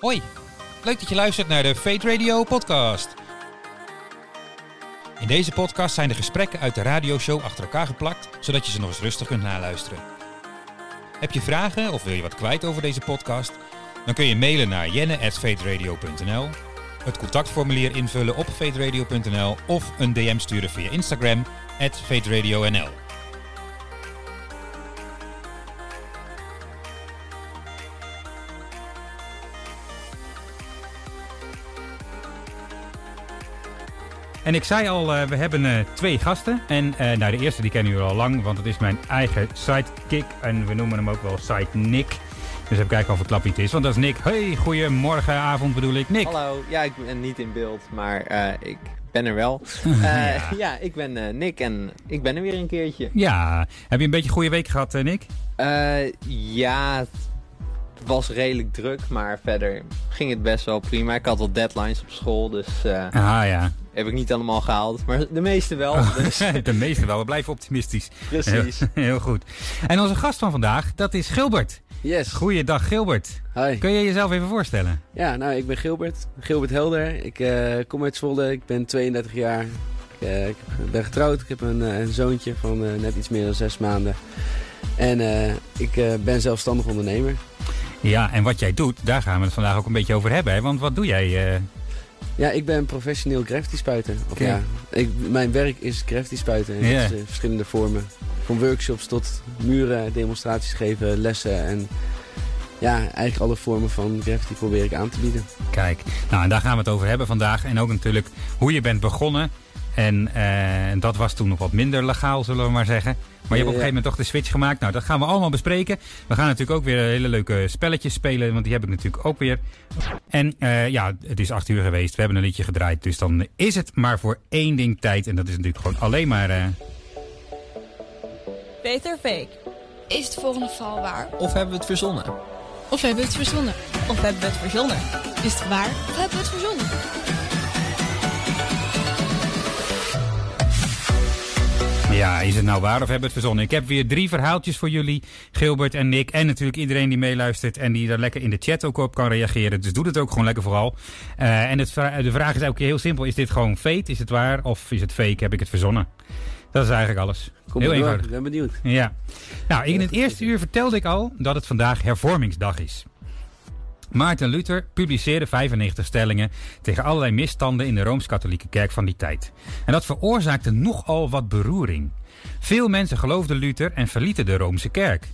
Hoi, leuk dat je luistert naar de Fate Radio podcast. In deze podcast zijn de gesprekken uit de radioshow achter elkaar geplakt, zodat je ze nog eens rustig kunt naluisteren. Heb je vragen of wil je wat kwijt over deze podcast? Dan kun je mailen naar jenne.fateradio.nl, het contactformulier invullen op fateradio.nl of een DM sturen via Instagram, @fateradionl. En ik zei al, uh, we hebben uh, twee gasten. En uh, nou, de eerste die kennen jullie al lang, want het is mijn eigen sidekick. En we noemen hem ook wel Side Nick. Dus even kijken of het klap niet is. Want dat is Nick. Hey, goedemorgen, avond bedoel ik. Nick. Hallo. Ja, ik ben niet in beeld, maar ik ben er wel. ja. ja. ik ben Nick en ik ben er weer een keertje. Ja. Heb je een beetje een goede week gehad, Nick? ja, het was redelijk druk, maar verder ging het best wel prima. Ik had wel deadlines op school, dus... ah ja. Heb ik niet allemaal gehaald, maar de meeste wel. Dus. de meeste wel, we blijven optimistisch. Precies. Heel, heel, goed. En onze gast van vandaag, dat is Gilbert. Yes. Goeiedag Gilbert. Hi. Kun je jezelf even voorstellen? Ja, nou ik ben Gilbert. Gilbert Helder. Ik uh, kom uit Zwolle, ik ben 32 jaar. Ik, uh, ik ben getrouwd, ik heb een, uh, een zoontje van net iets meer dan zes maanden. En ik ben zelfstandig ondernemer. Ja, en wat jij doet, daar gaan we het vandaag ook een beetje over hebben. Hè? Want wat doe jij ja, ik ben professioneel graffiti spuiter. Of ja, ik, mijn werk is graffiti spuiten in yeah. verschillende vormen. Van workshops tot muren, demonstraties geven, lessen en ja, eigenlijk alle vormen van graffiti probeer ik aan te bieden. Kijk, nou en daar gaan we het over hebben vandaag. En ook natuurlijk hoe je bent begonnen. En uh, dat was toen nog wat minder legaal, zullen we maar zeggen. Maar je hebt op een gegeven moment toch de switch gemaakt. Nou, dat gaan we allemaal bespreken. We gaan natuurlijk ook weer hele leuke spelletjes spelen, want die heb ik natuurlijk ook weer. En uh, ja, het is acht uur geweest. We hebben een liedje gedraaid, dus dan is het maar voor één ding tijd. En dat is natuurlijk gewoon alleen maar... Uh... Beter fake. Is het volgende val waar? Of hebben we het verzonnen? Of hebben we het verzonnen? Of hebben we het verzonnen? Is het waar? Of hebben we het verzonnen? Ja, is het nou waar of hebben we het verzonnen? Ik heb weer drie verhaaltjes voor jullie, Gilbert en Nick. En natuurlijk iedereen die meeluistert en die daar lekker in de chat ook op kan reageren. Dus doe het ook gewoon lekker vooral. Uh, en het, de vraag is ook heel simpel. Is dit gewoon fake? Is het waar? Of is het fake? Heb ik het verzonnen? Dat is eigenlijk alles. Kom heel eenvoudig. Ik ben benieuwd. Ja. Nou, in het eerste uur vertelde ik al dat het vandaag hervormingsdag is. Maarten Luther publiceerde 95 stellingen tegen allerlei misstanden in de Rooms-Katholieke Kerk van die tijd. En dat veroorzaakte nogal wat beroering. Veel mensen geloofden Luther en verlieten de Roomse Kerk.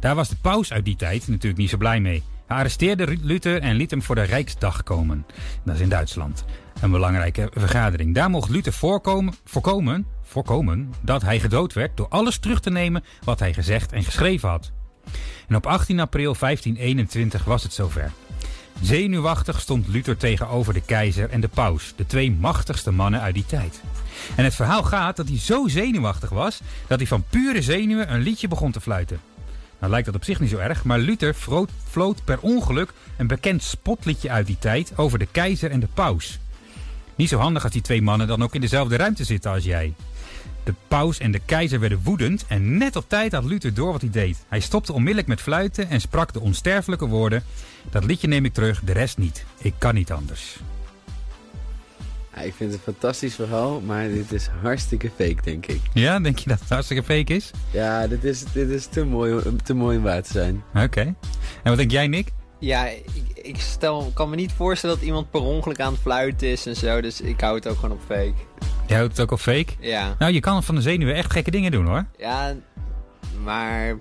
Daar was de paus uit die tijd natuurlijk niet zo blij mee. Hij arresteerde Luther en liet hem voor de Rijksdag komen. Dat is in Duitsland. Een belangrijke vergadering. Daar mocht Luther voorkomen, voorkomen, voorkomen dat hij gedood werd door alles terug te nemen wat hij gezegd en geschreven had. En op 18 april 1521 was het zover. Zenuwachtig stond Luther tegenover de keizer en de paus, de twee machtigste mannen uit die tijd. En het verhaal gaat dat hij zo zenuwachtig was dat hij van pure zenuwen een liedje begon te fluiten. Nou lijkt dat op zich niet zo erg, maar Luther floot, per ongeluk een bekend spotliedje uit die tijd over de keizer en de paus. Niet zo handig als die twee mannen dan ook in dezelfde ruimte zitten als jij. De paus en de keizer werden woedend en net op tijd had Luther door wat hij deed. Hij stopte onmiddellijk met fluiten en sprak de onsterfelijke woorden... Dat liedje neem ik terug, de rest niet. Ik kan niet anders. Ja, ik vind het een fantastisch verhaal, maar dit is hartstikke fake, denk ik. Ja, denk je dat het hartstikke fake is? Ja, dit is, dit is te, mooi, te mooi om waar te zijn. Oké. En wat denk jij, Nick? Ja, ik, ik stel, kan me niet voorstellen dat iemand per ongeluk aan het fluiten is en zo. Dus ik hou het ook gewoon op fake. Je houdt het ook op fake? Ja. Nou, je kan van de zenuwen echt gekke dingen doen hoor. Ja, maar...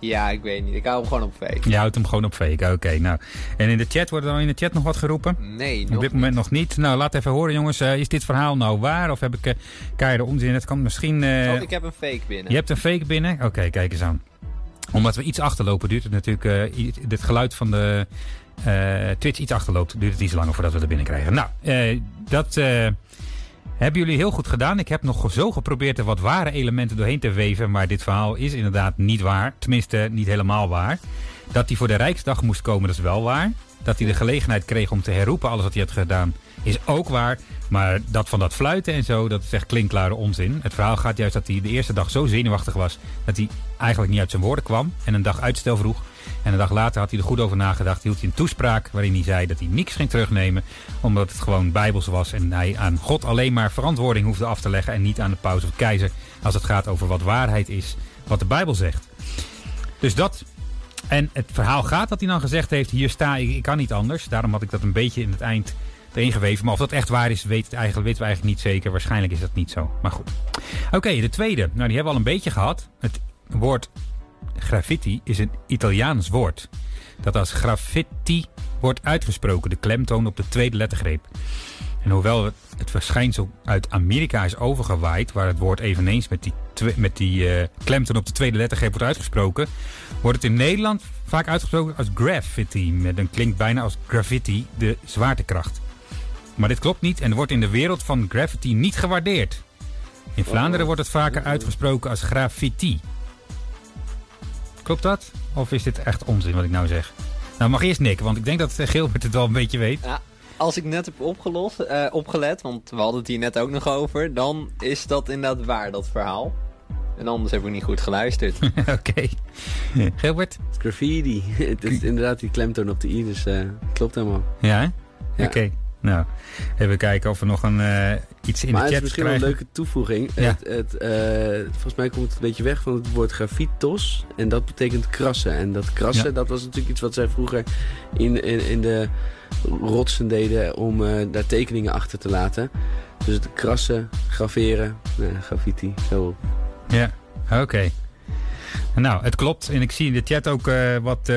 Ja, ik weet niet. Ik hou hem gewoon op fake. Je houdt hem gewoon op fake, oké. nou. En in de chat, wordt er dan in de chat nog wat geroepen? Nee, nog Op dit moment nog niet. Nou, laat even horen jongens. Uh, is dit verhaal nou waar? Of heb ik uh, keiharde onzin? Het kan misschien... Uh... Oh, ik heb een fake binnen. Je hebt een fake binnen? Oké, kijk eens aan omdat we iets achterlopen, duurt het natuurlijk. Uh, dit geluid van de uh, Twitch iets achterloopt, duurt het iets langer voordat we er binnen krijgen. Nou, uh, dat hebben jullie heel goed gedaan. Ik heb nog zo geprobeerd er wat ware elementen doorheen te weven. Maar dit verhaal is inderdaad niet waar. Tenminste, niet helemaal waar. Dat hij voor de Rijksdag moest komen, dat is wel waar. Dat hij de gelegenheid kreeg om te herroepen alles wat hij had gedaan, is ook waar. Maar dat van dat fluiten en zo, dat is echt klinkklare onzin. Het verhaal gaat juist dat hij de eerste dag zo zenuwachtig was... dat hij eigenlijk niet uit zijn woorden kwam en een dag uitstel vroeg. En een dag later had hij er goed over nagedacht. Hield hij een toespraak waarin hij zei dat hij niks ging terugnemen... omdat het gewoon bijbels was en hij aan God alleen maar verantwoording hoefde af te leggen... en niet aan de paus of keizer als het gaat over wat waarheid is, wat de Bijbel zegt. Dus dat en het verhaal gaat dat hij dan gezegd heeft: Hier sta ik, ik kan niet anders. Daarom had ik dat een beetje in het eind erin geweven. Maar of dat echt waar is, eigenlijk, weten we eigenlijk niet zeker. Waarschijnlijk is dat niet zo. Maar goed. Oké, de tweede. Nou, die hebben we al een beetje gehad. Het woord graffiti is een Italiaans woord. Dat als graffiti wordt uitgesproken. De klemtoon op de tweede lettergreep. En hoewel het verschijnsel uit Amerika is overgewaaid, waar het woord eveneens met die, met die uh, klemtoon op de tweede lettergreep wordt uitgesproken, wordt het in Nederland vaak uitgesproken als graffiti. Met een klinkt bijna als graffiti, de zwaartekracht. Maar dit klopt niet en wordt in de wereld van graffiti niet gewaardeerd. In Vlaanderen wordt het vaker uitgesproken als graffiti. Klopt dat? Of is dit echt onzin wat ik nou zeg? Nou, mag eerst nikken, want ik denk dat Gilbert het wel een beetje weet. Ja, als ik net heb opgelost, uh, opgelet, want we hadden het hier net ook nog over, dan is dat inderdaad waar, dat verhaal. En anders heb ik niet goed geluisterd. Oké. Gilbert? Graffiti. het is inderdaad die klemtoon op de i, dus uh, klopt helemaal. Ja, ja. Oké. Nou, even kijken of we nog een, uh, iets in maar de chat krijgen. Maar het is misschien wel een leuke toevoeging. Ja. Het, het, uh, volgens mij komt het een beetje weg van het woord grafitos. En dat betekent krassen. En dat krassen, ja. dat was natuurlijk iets wat zij vroeger in, in, in de rotsen deden om uh, daar tekeningen achter te laten. Dus het krassen, graveren, graffiti, zo. Ja, oké. Okay. Nou, het klopt. En ik zie in de chat ook wat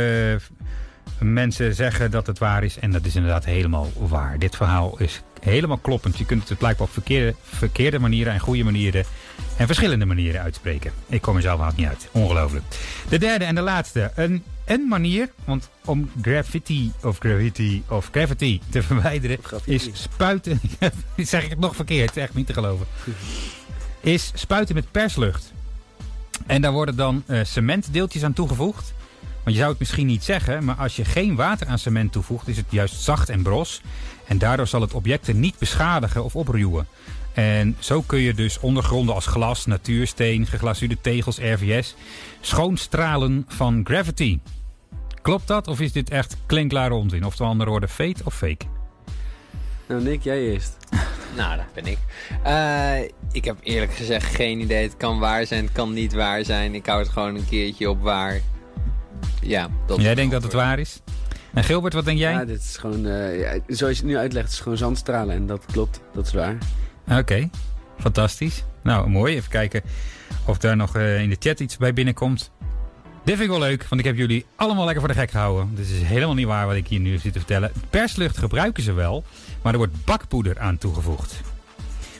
mensen zeggen dat het waar is. En dat is inderdaad helemaal waar. Dit verhaal is helemaal kloppend. Je kunt het blijkbaar op verkeerde, verkeerde manieren en goede manieren en verschillende manieren uitspreken. Ik kom er zelf haast niet uit. Ongelooflijk. De derde en de laatste. Een, een manier, want om graffiti of graffiti of graffiti te verwijderen is spuiten. zeg ik het nog verkeerd, het is echt niet te geloven. Is spuiten met perslucht. En daar worden dan uh, cementdeeltjes aan toegevoegd. Want je zou het misschien niet zeggen, maar als je geen water aan cement toevoegt, is het juist zacht en bros. En daardoor zal het objecten niet beschadigen of opruwen. En zo kun je dus ondergronden als glas, natuursteen, geglazuurde tegels, RVS schoonstralen van gravity. Klopt dat of is dit echt klinklare onzin? Of de andere woorden, fake of fake? Nou Nick, jij eerst. nou, dat ben ik. Uh, ik heb eerlijk gezegd geen idee. Het kan waar zijn, het kan niet waar zijn. Ik hou het gewoon een keertje op waar. Ja, dat Jij denkt dat het waar is? En Gilbert, wat denk jij? Ja, dit is gewoon, uh, ja, zoals je het nu uitlegt, het is gewoon zandstralen. En dat klopt, dat is waar. Oké, okay. fantastisch. Nou, mooi. Even kijken of daar nog uh, in de chat iets bij binnenkomt. Dit vind ik wel leuk, want ik heb jullie allemaal lekker voor de gek gehouden. Dit is helemaal niet waar wat ik hier nu zit te vertellen. Perslucht gebruiken ze wel, maar er wordt bakpoeder aan toegevoegd.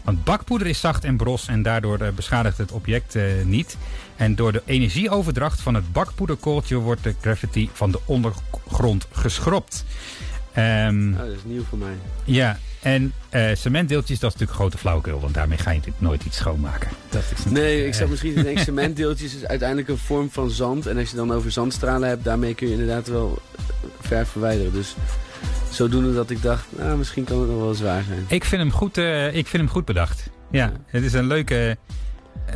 Want bakpoeder is zacht en bros en daardoor uh, beschadigt het object uh, niet. En door de energieoverdracht van het bakpoederkooltje wordt de graffiti van de ondergrond geschropt. Um, oh, dat is nieuw voor mij. Ja, en uh, cementdeeltjes, dat is natuurlijk grote flauwekul, want daarmee ga je natuurlijk nooit iets schoonmaken. Dat is nee, ik zou misschien denken, cementdeeltjes is uiteindelijk een vorm van zand. En als je dan over zandstralen hebt, daarmee kun je inderdaad wel ver verwijderen. Dus zodoende dat ik dacht, nou, misschien kan het nog wel zwaar zijn. Ik vind hem goed, uh, ik vind hem goed bedacht. Ja, het is een leuke...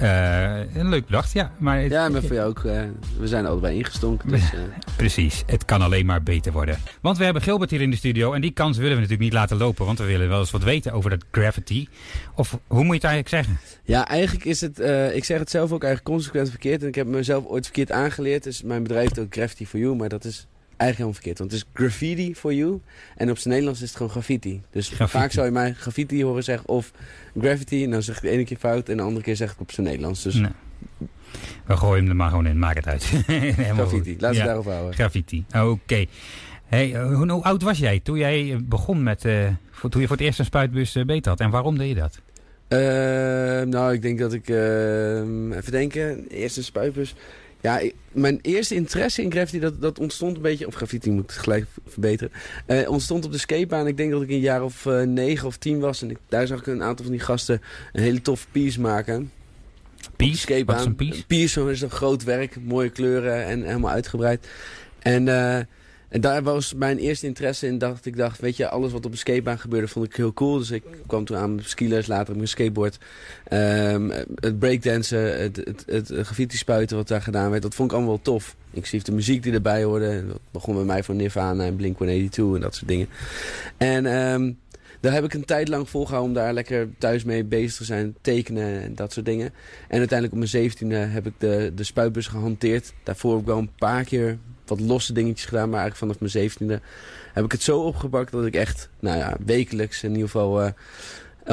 Uh, een leuk bedacht, ja. Maar het, ja, maar voor jou ook. Uh, we zijn er allebei ingestonken. Dus, uh... Precies, het kan alleen maar beter worden. Want we hebben Gilbert hier in de studio en die kans willen we natuurlijk niet laten lopen. Want we willen wel eens wat weten over dat gravity. Of hoe moet je het eigenlijk zeggen? Ja, eigenlijk is het, ik zeg het zelf ook eigenlijk consequent verkeerd. En ik heb mezelf ooit verkeerd aangeleerd. Dus mijn bedrijf ook Gravity for You, maar dat is eigenlijk helemaal verkeerd. Want het is graffiti for you. En op zijn Nederlands is het gewoon graffiti. Dus graffiti. vaak zou je mij graffiti horen zeggen of graffiti. En dan zeg ik de ene keer fout en de andere keer zeg ik op zijn Nederlands. Dus... Nee. We gooien hem er maar gewoon in, maak het uit. graffiti, laten we ja, daarover houden. Graffiti, oké. Okay. Hey, hoe, hoe, oud was jij toen jij begon met, uh, voor, toen je voor het eerst een spuitbus uh, beet had? En waarom deed je dat? Uh, nou, ik denk dat ik, even denken, eerst een spuitbus... Ja, mijn eerste interesse in graffiti, dat, dat ontstond een beetje... Of graffiti moet ik gelijk verbeteren. Uh, ontstond op de skatebaan. Ik denk dat ik een jaar of uh, negen of tien was. En ik, daar zag ik een aantal van die gasten een hele tof piece maken. Piece? Wat is een piece? Piece is een groot werk. Mooie kleuren en helemaal uitgebreid. En uh, En daar was mijn eerste interesse in. Dacht, ik dacht, weet je, alles wat op een skatebaan gebeurde vond ik heel cool. Dus ik kwam toen aan skilers, later op mijn skateboard. Um, het breakdansen, het, het, het, graffiti spuiten wat daar gedaan werd. Dat vond ik allemaal wel tof. Inclusief de muziek die erbij hoorde. Dat begon bij mij van Nirvana en Blink-182 en dat soort dingen. En um, daar heb ik een tijd lang volgehouden om daar lekker thuis mee bezig te zijn. Tekenen en dat soort dingen. En uiteindelijk op mijn zeventiende heb ik de, de spuitbus gehanteerd. Daarvoor heb ik wel een paar keer wat losse dingetjes gedaan. Maar eigenlijk vanaf mijn zeventiende heb ik het zo opgepakt dat ik echt nou ja, wekelijks in ieder geval uh,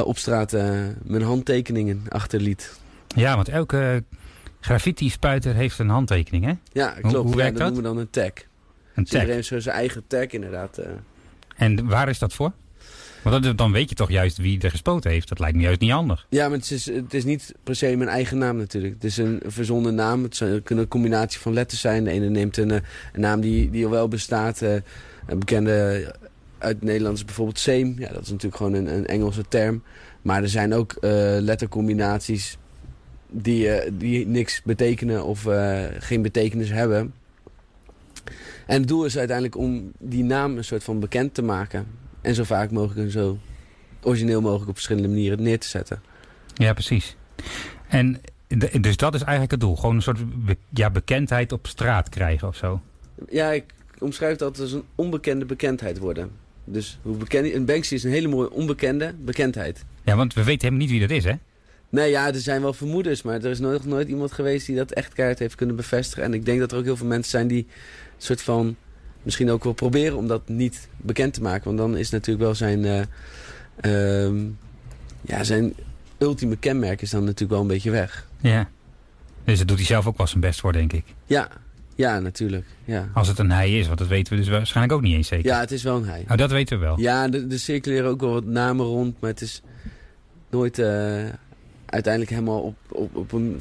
op straat uh, mijn handtekeningen achterliet. Ja, want elke graffiti-spuiter heeft een handtekening, hè? Ja, klopt. Hoe, hoe werkt dat? noemen we dan een tag. Een dus tag? iedereen heeft zijn eigen tag inderdaad. En waar is dat voor? Want dan weet je toch juist wie er gespoten heeft. Dat lijkt me juist niet handig. Ja, maar het is, het is niet per se mijn eigen naam natuurlijk. Het is een verzonnen naam. Het kan een combinatie van letters zijn. De ene neemt een, een naam die, die al wel bestaat. Uh, een bekende uit Nederland is bijvoorbeeld Seem. Ja, dat is natuurlijk gewoon een, een Engelse term. Maar er zijn ook uh, lettercombinaties die, die niks betekenen of geen betekenis hebben. En het doel is uiteindelijk om die naam een soort van bekend te maken. En zo vaak mogelijk en zo origineel mogelijk op verschillende manieren neer te zetten. Ja, precies. En dus dat is eigenlijk het doel. Gewoon een soort ja, bekendheid op straat krijgen of zo. Ja, ik omschrijf dat als een onbekende bekendheid worden. Dus hoe bekend, een Banksy is een hele mooie onbekende bekendheid. Ja, want we weten helemaal niet wie dat is, hè? Nee, ja, er zijn wel vermoedens, maar er is nooit, nooit iemand geweest die dat echt kaart heeft kunnen bevestigen. En ik denk dat er ook heel veel mensen zijn die een soort van misschien ook wel proberen om dat niet bekend te maken. Want dan is natuurlijk wel zijn, uh, ja, zijn ultieme kenmerk is dan natuurlijk wel een beetje weg. Ja, dus dat doet hij zelf ook wel zijn best voor, denk ik. Ja, ja, natuurlijk. Ja. Als het een hij is, want dat weten we dus waarschijnlijk ook niet eens zeker. Ja, het is wel een hij. Oh, dat weten we wel. Ja, er circuleren ook wel wat namen rond, maar het is nooit uh, uiteindelijk helemaal op, op, op een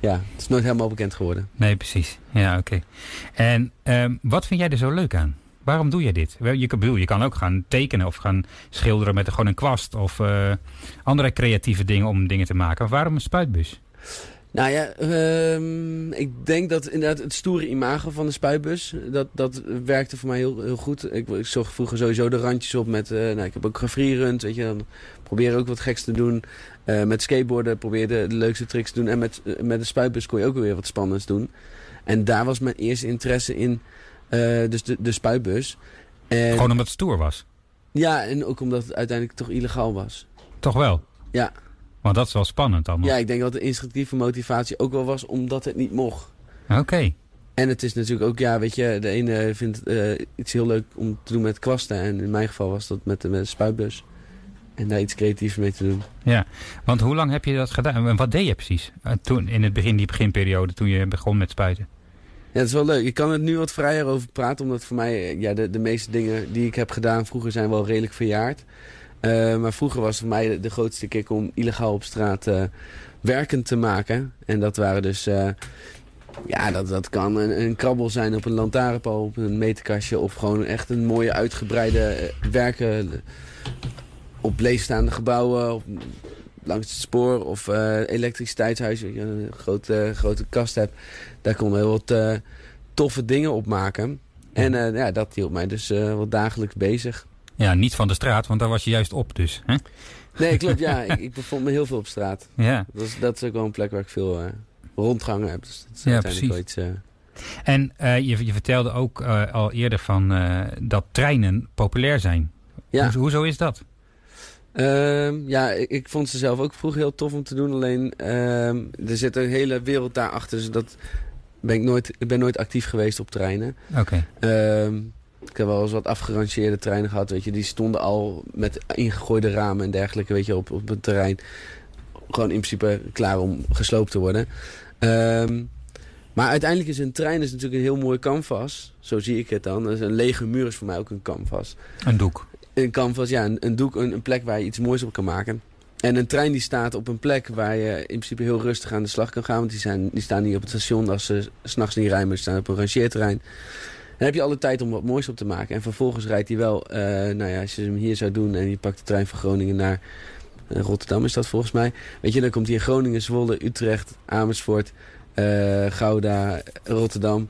ja, het is nooit helemaal bekend geworden. Nee, precies. Ja, oké. En ehm, wat vind jij er zo leuk aan? Waarom doe jij dit? Je kan, je kan ook gaan tekenen of gaan schilderen met gewoon een kwast of uh, andere creatieve dingen om dingen te maken. waarom een spuitbus? Nou ja, um, ik denk dat inderdaad het stoere imago van de spuitbus, dat, dat werkte voor mij heel, heel goed. Ik, ik zocht vroeger sowieso de randjes op met, uh, nou, ik heb ook gefreerund, weet je, dan probeer ook wat geks te doen. Uh, met skateboarden probeerde de leukste tricks te doen. En met, uh, met de spuitbus kon je ook weer wat spannends doen. En daar was mijn eerste interesse in, dus de, de spuitbus. En, Gewoon omdat het stoer was? Ja, en ook omdat het uiteindelijk toch illegaal was. Toch wel? Ja. Want dat is wel spannend dan. Ja, ik denk dat de instinctieve motivatie ook wel was omdat het niet mocht. Oké. En het is natuurlijk ook, ja, weet je, de ene vindt uh, iets heel leuk om te doen met kwasten. En in mijn geval was dat met, met de spuitbus. En daar iets creatiefs mee te doen. Ja, want hoe lang heb je dat gedaan? En wat deed je precies uh, toen, in het begin, die beginperiode, toen je begon met spuiten? Ja, dat is wel leuk. Ik kan er nu wat vrijer over praten, omdat voor mij ja, de, de meeste dingen die ik heb gedaan vroeger zijn wel redelijk verjaard. Uh, maar vroeger was voor mij de, grootste kick om illegaal op straat uh, werken te maken. En dat waren dus... Uh, ja, dat, dat kan een, een, krabbel zijn op een lantaarnpaal, op een meterkastje... of gewoon echt een mooie uitgebreide werken op leegstaande gebouwen... Langs het spoor of elektriciteitshuis... je een grote, grote kast hebt. Daar kon heel wat toffe dingen op maken. En ja, dat hield mij dus wat dagelijks bezig. Ja, niet van de straat, want daar was je juist op dus. Hè? Nee, klopt. Ja, ik, ik bevond me heel veel op straat. Ja. Dat is, dat is ook wel een plek waar ik veel uh, rondgangen heb. Dus dat is ja, precies. Iets, uh... En uh, je, je vertelde ook al eerder van dat treinen populair zijn. Ja. Hoe, hoezo is dat? Um, ja, ik, ik, vond ze zelf ook vroeger heel tof om te doen. Alleen um, er zit een hele wereld daarachter. Dus dat ben ik, nooit, ik ben nooit actief geweest op treinen. Oké. Okay. Um, ik heb wel eens wat afgerangeerde treinen gehad, weet je. Die stonden al met ingegooide ramen en dergelijke, weet je, op, op het terrein. Gewoon in principe klaar om gesloopt te worden. Maar uiteindelijk is een trein is natuurlijk een heel mooi canvas. Zo zie ik het dan. Dus een lege muur is voor mij ook een canvas. Een doek. Een canvas, ja. Een, doek, een, plek waar je iets moois op kan maken. En een trein die staat op een plek waar je in principe heel rustig aan de slag kan gaan. Want die, zijn, die staan niet op het station als ze s'nachts niet rijden, maar ze staan op een rangeerterrein. Dan heb je alle tijd om wat moois op te maken. En vervolgens rijdt hij wel, uh, nou ja, als je hem hier zou doen en je pakt de trein van Groningen naar uh, Rotterdam is dat volgens mij. Weet je, dan komt hij in Groningen, Zwolle, Utrecht, Amersfoort, uh, Gouda, Rotterdam.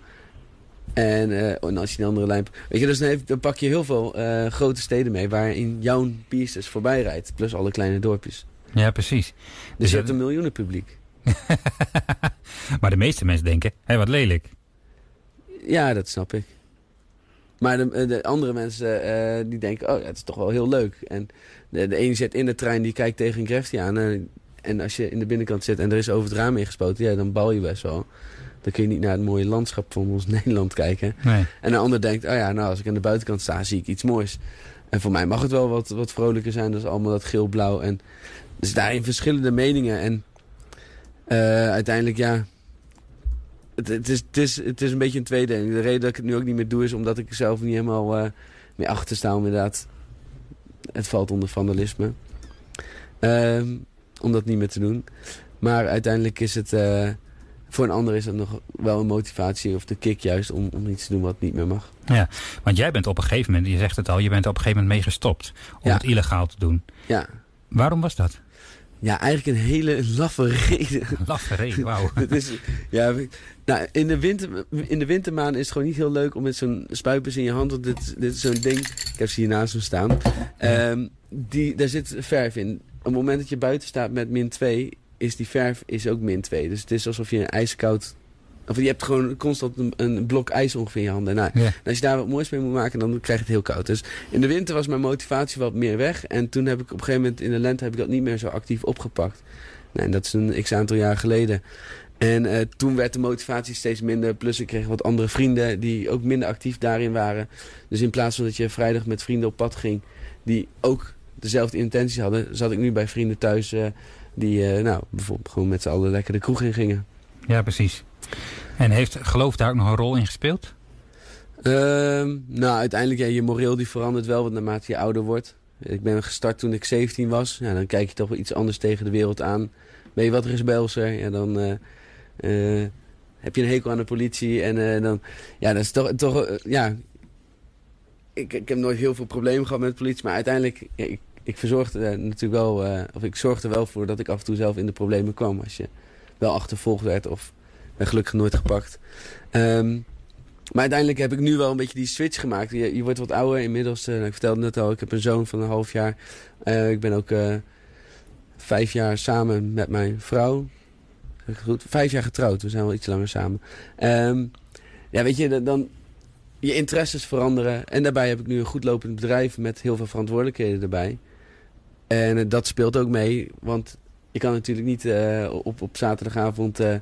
En, en als je een andere lijn... Weet je, dus dan, dan pak je heel veel grote steden mee... waarin jouw pistes voorbij rijdt. Plus alle kleine dorpjes. Ja, precies. Dus, dus je hebt een miljoenen publiek. maar de meeste mensen denken, hé, wat lelijk. Ja, dat snap ik. Maar de, de andere mensen uh, die denken, oh, ja, het is toch wel heel leuk. En de, de ene zit in de trein, die kijkt tegen een grafty aan. En, en als je in de binnenkant zit en er is over het raam ingespoten, ja, dan bal je best wel. Dan kun je niet naar het mooie landschap van ons Nederland kijken. Nee. En de ander denkt, oh ja, nou, als ik aan de buitenkant sta, zie ik iets moois. En voor mij mag het wel wat, wat vrolijker zijn. Dat is allemaal dat geel-blauw. En dus daarin verschillende meningen. En uh, uiteindelijk, ja, het, het, is, het, is, het is een beetje een tweedeling. De reden dat ik het nu ook niet meer doe is omdat ik zelf niet helemaal uh, mee achter sta. Inderdaad, het valt onder vandalisme. Uh, om dat niet meer te doen. Maar uiteindelijk is het, uh, voor een ander is het nog wel een motivatie of de kick juist om, om iets te doen wat niet meer mag. Ja, want jij bent op een gegeven moment, je zegt het al, je bent op een gegeven moment mee gestopt om Ja. het illegaal te doen. Ja. Waarom was dat? Ja, eigenlijk een hele laffe reden. Laffe reden, wauw. Ja, nou, in, de winter, in de wintermaanden is het gewoon niet heel leuk om met zo'n spuipers in je hand. Want dit, dit is zo'n ding. Ik heb ze hier naast me staan. Ehm, die, daar zit verf in. Op het moment dat je buiten staat met min 2, is die verf is ook min 2. Dus het is alsof je een ijskoud... Of je hebt gewoon constant een, een blok ijs ongeveer in je handen. Nou, Ja. en als je daar wat moois mee moet maken, dan krijg je het heel koud. Dus in de winter was mijn motivatie wat meer weg. En toen heb ik op een gegeven moment in de lente heb ik dat niet meer zo actief opgepakt. Nou, en dat is een x aantal jaar geleden. En eh, toen werd de motivatie steeds minder. Plus ik kreeg wat andere vrienden die ook minder actief daarin waren. Dus in plaats van dat je vrijdag met vrienden op pad ging... die ook dezelfde intenties hadden... zat ik nu bij vrienden thuis eh, die eh, nou, bijvoorbeeld gewoon met z'n allen lekker de kroeg in gingen. Ja, precies. En heeft geloof daar ook nog een rol in gespeeld? Ehm, nou, uiteindelijk, ja, je moreel die verandert wel wat naarmate je ouder wordt. Ik ben gestart toen ik 17 was. Ja, dan kijk je toch wel iets anders tegen de wereld aan. Ben je wat rebelser, ja, dan eh, eh, heb je een hekel aan de politie. En dan, ja, dat is toch, toch ja... Ik, ik heb nooit heel veel problemen gehad met de politie, maar uiteindelijk... ja, ik, ik verzorgde er natuurlijk wel, eh, of ik zorgde er wel voor dat ik af en toe zelf in de problemen kwam. Als je wel achtervolgd werd of ben gelukkig nooit gepakt. Ehm, maar uiteindelijk heb ik nu wel een beetje die switch gemaakt. Je, wordt wat ouder inmiddels. nou, ik vertelde net al, ik heb een zoon van een half jaar. Eh, ik ben ook vijf jaar samen met mijn vrouw. Goed, vijf jaar getrouwd. We zijn wel iets langer samen. Ehm, ja, weet je, dan... Je interesses veranderen. En daarbij heb ik nu een goed lopend bedrijf met heel veel verantwoordelijkheden erbij. En eh, dat speelt ook mee. Want je kan natuurlijk niet eh, op, op zaterdagavond... eh,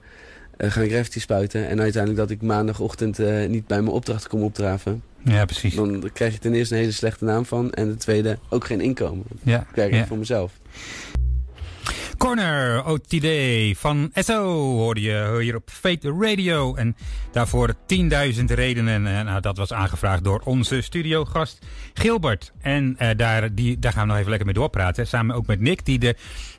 gaan graffiti spuiten. En uiteindelijk dat ik maandagochtend niet bij mijn opdracht kom opdraven. Ja, precies. Dan krijg je ten eerste een hele slechte naam van. En ten tweede ook geen inkomen. Ja, Ik werk ja. voor mezelf. Corner OTD van SO hoorde je hier op Fate Radio. En daarvoor 10.000 redenen. En nou, dat was aangevraagd door onze studiogast Gilbert. En eh, daar, die, daar gaan we nog even lekker mee doorpraten. Samen ook met Nick, die de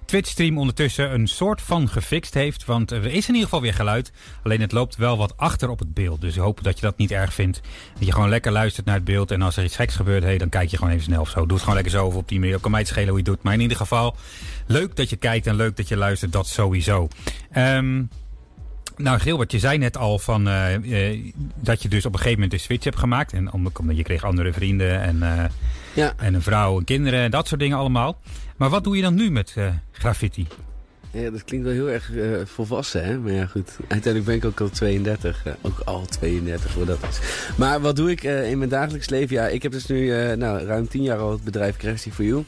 Twitch-stream ondertussen een soort van gefixt heeft. Want er is in ieder geval weer geluid. Alleen het loopt wel wat achter op het beeld. Dus we hopen dat je dat niet erg vindt. Dat je gewoon lekker luistert naar het beeld. En als er iets geks gebeurt, hey, dan kijk je gewoon even snel of zo. Doe het gewoon lekker zo of op die manier. Kan mij het schelen hoe je het doet. Maar in ieder geval, leuk dat je kijkt en leuk dat je luistert. Dat sowieso. Ehm nou, Gilbert, je zei net al van, eh, eh, dat je dus op een gegeven moment de switch hebt gemaakt. En om- omdat je kreeg andere vrienden en, eh, Ja. en een vrouw en kinderen en dat soort dingen allemaal. Maar wat doe je dan nu met eh, graffiti? Ja, dat klinkt wel heel erg eh, volwassen, hè? Maar ja, goed. Uiteindelijk ben ik ook al 32. eh, ook al 32 voor dat is. Maar wat doe ik in mijn dagelijks leven? Ja, ik heb dus nu nou, ruim 10 jaar al het bedrijf Crafty for You.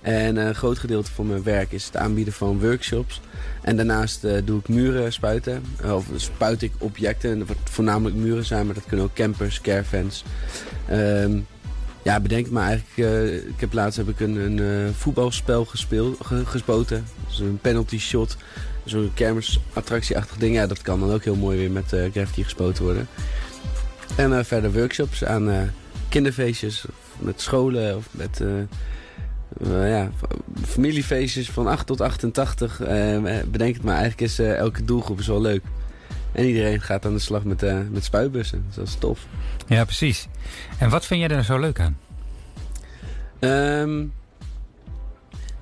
En een groot gedeelte van mijn werk is het aanbieden van workshops. En daarnaast doe ik muren spuiten. Of spuit ik objecten. Wordt voornamelijk muren zijn, maar dat kunnen ook campers, caravans. Ehm, ja, bedenk maar eigenlijk. eh, ik heb laatst heb ik een, eh, voetbalspel gespeeld, ge- gespoten. Dus een penalty shot. Zo'n kermisattractieachtig ding. Ja, dat kan dan ook heel mooi weer met eh graffiti gespoten worden. En verder workshops aan kinderfeestjes. Met scholen of met ja, familiefeestjes van 8 tot 88. Eh, bedenk het maar, eigenlijk is elke doelgroep is wel leuk. En iedereen gaat aan de slag met, eh, met spuitbussen. Dus dat is tof. Ja, precies. En wat vind jij er zo leuk aan? Ehm,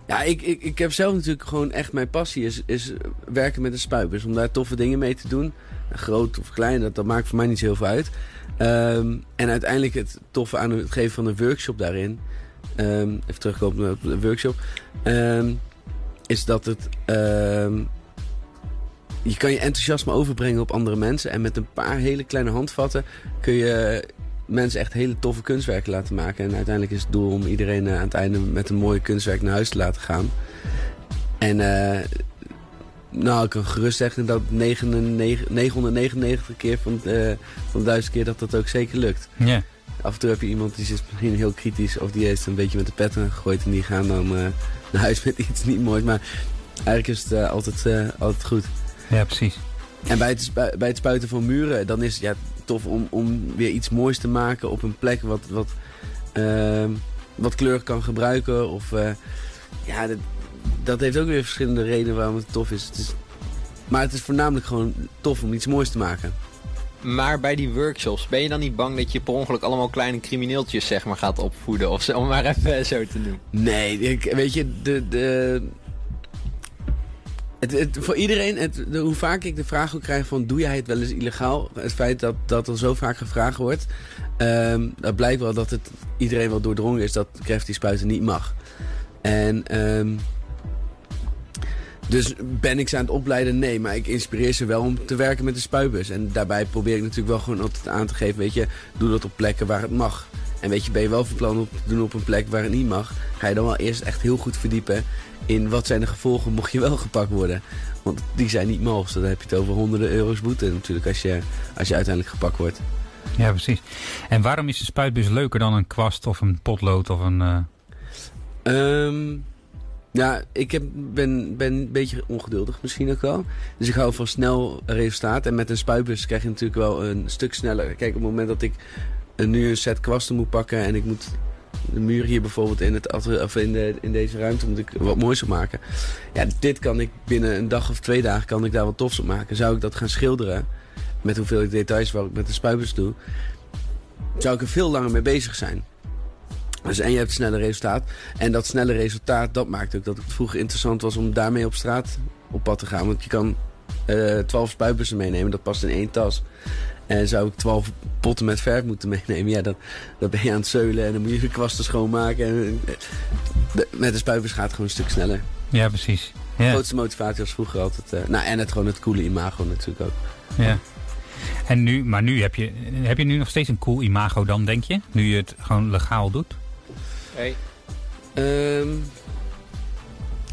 ja, ik, ik, ik heb zelf natuurlijk gewoon echt mijn passie is, is werken met een spuitbus. Om daar toffe dingen mee te doen. groot of klein, dat, dat maakt voor mij niet zo heel veel uit. Ehm, en uiteindelijk het toffe aan het geven van een workshop daarin... ehm, even terugkomen op de workshop... is dat het... je kan je enthousiasme overbrengen op andere mensen. En met een paar hele kleine handvatten kun je mensen echt hele toffe kunstwerken laten maken. En uiteindelijk is het doel om iedereen eh, aan het einde met een mooi kunstwerk naar huis te laten gaan. En eh, nou, ik kan gerust zeggen dat 99 999 keer van, de van de duizend keer dat dat ook zeker lukt. Ja. Af en toe heb je iemand die is misschien heel kritisch of die heeft een beetje met de petten gegooid en die gaan dan eh, naar huis met iets niet moois. Maar eigenlijk is het eh, altijd, eh, altijd goed. Ja, precies. En bij het, bij het spuiten van muren, dan is het ja, tof om, om weer iets moois te maken op een plek wat, wat, ehm, wat kleur kan gebruiken. Of, eh, ja, dat, dat heeft ook weer verschillende redenen waarom het tof is. Het is. Maar het is voornamelijk gewoon tof om iets moois te maken. Maar bij die workshops, ben je dan niet bang dat je per ongeluk allemaal kleine crimineeltjes zeg maar gaat opvoeden? Of zo, om maar even zo te doen. Nee, ik, weet je, de, de, het, voor iedereen, het, hoe vaak ik de vraag ook krijg van... doe jij het wel eens illegaal? Het feit dat, dat er zo vaak gevraagd wordt... ehm, dat blijkt wel dat het iedereen wel doordrongen is dat crafty spuiten niet mag. En... ehm, dus ben ik ze aan het opleiden? Nee, maar ik inspireer ze wel om te werken met de spuitbus. En daarbij probeer ik natuurlijk wel gewoon altijd aan te geven... weet je, doe dat op plekken waar het mag. En weet je, ben je wel van plan om te doen op een plek waar het niet mag... ga je dan wel eerst echt heel goed verdiepen in wat zijn de gevolgen mocht je wel gepakt worden. Want die zijn niet mals. Dan heb je het over honderden euro's boete natuurlijk als je, als je uiteindelijk gepakt wordt. Ja, precies. En waarom is de spuitbus leuker dan een kwast of een potlood of een... Ehm, ja, ik heb, ben, ben een beetje ongeduldig misschien ook wel. Dus ik hou van snel resultaat. En met een spuitbus krijg je natuurlijk wel een stuk sneller. Kijk, op het moment dat ik nu een set kwasten moet pakken... en ik moet de muur hier bijvoorbeeld in, het, of in, de, in deze ruimte moet ik wat moois op maken. Ja, dit kan ik binnen een dag of twee dagen kan ik daar wat tofs op maken. Zou ik dat gaan schilderen, met hoeveel details wat ik met de spuitbus doe... zou ik er veel langer mee bezig zijn. Dus en je hebt snelle resultaat. En dat snelle resultaat, dat maakt ook dat het vroeger interessant was om daarmee op straat op pad te gaan. Want je kan eh 12 spuitbussen meenemen, dat past in één tas. En zou ik 12 potten met verf moeten meenemen, ja, dan, dan ben je aan het zeulen en dan moet je de kwasten schoonmaken. En, eh, de- met de spuitbus gaat het gewoon een stuk sneller. ja, precies. De Ja, grootste motivatie was vroeger altijd. eh, nou, en het gewoon het coole imago natuurlijk ook. ja. En nu, maar nu heb je, heb je nu nog steeds een cool imago dan, denk je? Nu je het gewoon legaal doet? Hey. Ehm,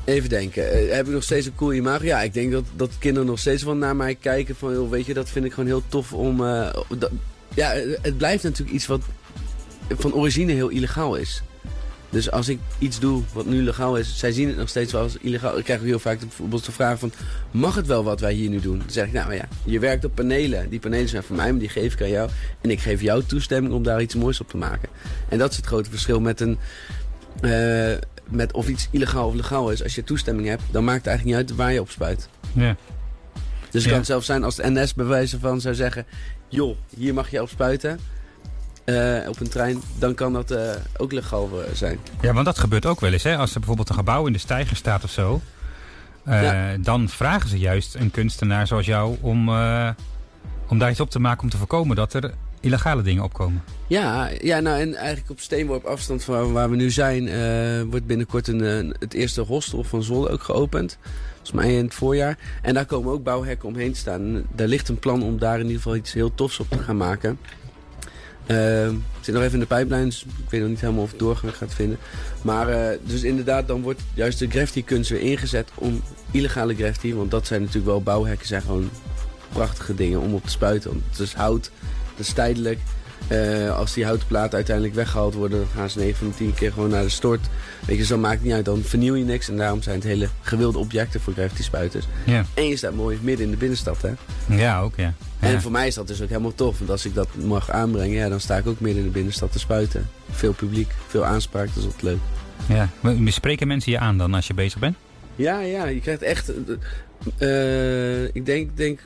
even denken. Eh, heb ik nog steeds een cool imago? Ja, ik denk dat, dat kinderen nog steeds wel naar mij kijken. Van, joh, weet je, dat vind ik gewoon heel tof om... eh, ja, het blijft natuurlijk iets wat van origine heel illegaal is. Dus als ik iets doe wat nu legaal is, zij zien het nog steeds wel als illegaal. Ik krijg heel vaak de, bijvoorbeeld de vraag van, mag het wel wat wij hier nu doen? Dan zeg ik, nou ja, je werkt op panelen. Die panelen zijn van mij, maar die geef ik aan jou. En ik geef jou toestemming om daar iets moois op te maken. En dat is het grote verschil met een... eh, met of iets illegaal of legaal is. Als je toestemming hebt, dan maakt het eigenlijk niet uit waar je op spuit. Ja. Dus het Ja. kan zelfs zijn als de NS bij wijze van zou zeggen... joh, hier mag je op spuiten eh, op een trein... dan kan dat eh, ook legaal eh, zijn. Ja, want dat gebeurt ook wel eens. Hè? Als er bijvoorbeeld een gebouw in de steiger staat of zo... Ja. dan vragen ze juist een kunstenaar zoals jou om, om daar iets op te maken... om te voorkomen dat er illegale dingen opkomen. Ja, ja, nou en eigenlijk op steenworp afstand van waar, we nu zijn... eh, wordt binnenkort een, eh, het eerste hostel van Zwolle ook geopend. Volgens mij in het voorjaar. En daar komen ook bouwhekken omheen te staan. Daar ligt een plan om daar in ieder geval iets heel tofs op te gaan maken. Eh, het zit nog even in de pijplijn, dus ik weet nog niet helemaal of het doorgang gaat vinden. Maar dus inderdaad, dan wordt juist de graffiti kunst weer ingezet om illegale graffiti. Want dat zijn natuurlijk wel bouwhekken, zijn gewoon prachtige dingen om op te spuiten. Want het is hout, het is tijdelijk. Eh, als die houten platen uiteindelijk weggehaald worden, dan gaan ze 9 van de 10 keer gewoon naar de stort. Weet je, zo maakt het niet uit, dan vernieuw je niks. En daarom zijn het hele gewilde objecten voor graffiti spuiters. Ja, En je staat mooi midden in de binnenstad, hè. ja ook ja. ja. En voor mij is dat dus ook helemaal tof. Want als ik dat mag aanbrengen, ja, dan sta ik ook midden in de binnenstad te spuiten. Veel publiek, veel aanspraak, dat is altijd leuk. ja. Maar Spreken mensen je aan dan als je bezig bent? Ja, ja, je krijgt echt... eh, ik denk, denk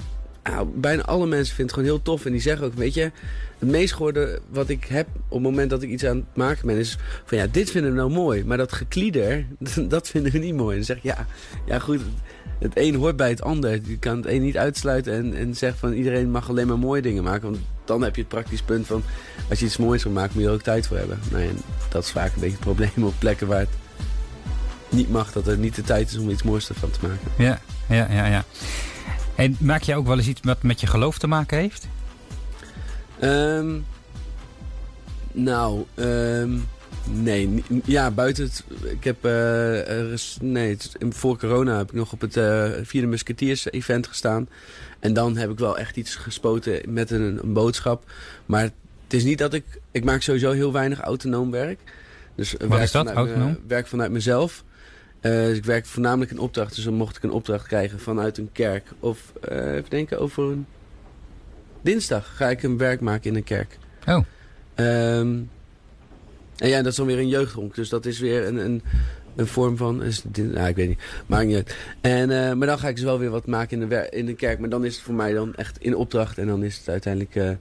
nou, bijna alle mensen vinden het gewoon heel tof. En die zeggen ook, weet je, het meest geworden wat ik heb op het moment dat ik iets aan het maken ben, is van ja, dit vinden we nou mooi. Maar dat geklieder, dat vinden we niet mooi. En dan zeg ik, ja, ja goed, het een hoort bij het ander. Je kan het een niet uitsluiten en, en zeggen van iedereen mag alleen maar mooie dingen maken. Want dan heb je het praktisch punt van, als je iets moois wil maken, moet je er ook tijd voor hebben. Nou, dat is vaak een beetje het probleem op plekken waar het niet mag, dat er niet de tijd is om iets moois ervan te maken. Ja, ja, ja, ja. En maak je ook wel eens iets wat met je geloof te maken heeft? Um, nou, um, nee. Ja, buiten het... Ik heb... Uh, nee, voor corona heb ik nog op het uh, Vierde Musketeers event gestaan. En dan heb ik wel echt iets gespoten met een, een, boodschap. Maar het is niet dat ik... Ik maak sowieso heel weinig autonoom werk. Dus Wat werk is dat, vanuit, autonoom? werk vanuit mezelf. Uh, dus ik werk voornamelijk in opdracht. Dus dan mocht ik een opdracht krijgen vanuit een kerk. Of uh, even denken, over een dinsdag ga ik een werk maken in een kerk. Oh. Um, en ja, dat is dan weer een jeugdhonk. Dus dat is weer een, een, een vorm van... Is, nou, ik weet niet. Maakt niet uit. En, uh, maar dan ga ik dus wel weer wat maken in de, in de kerk. Maar dan is het voor mij dan echt in opdracht. En dan is het uiteindelijk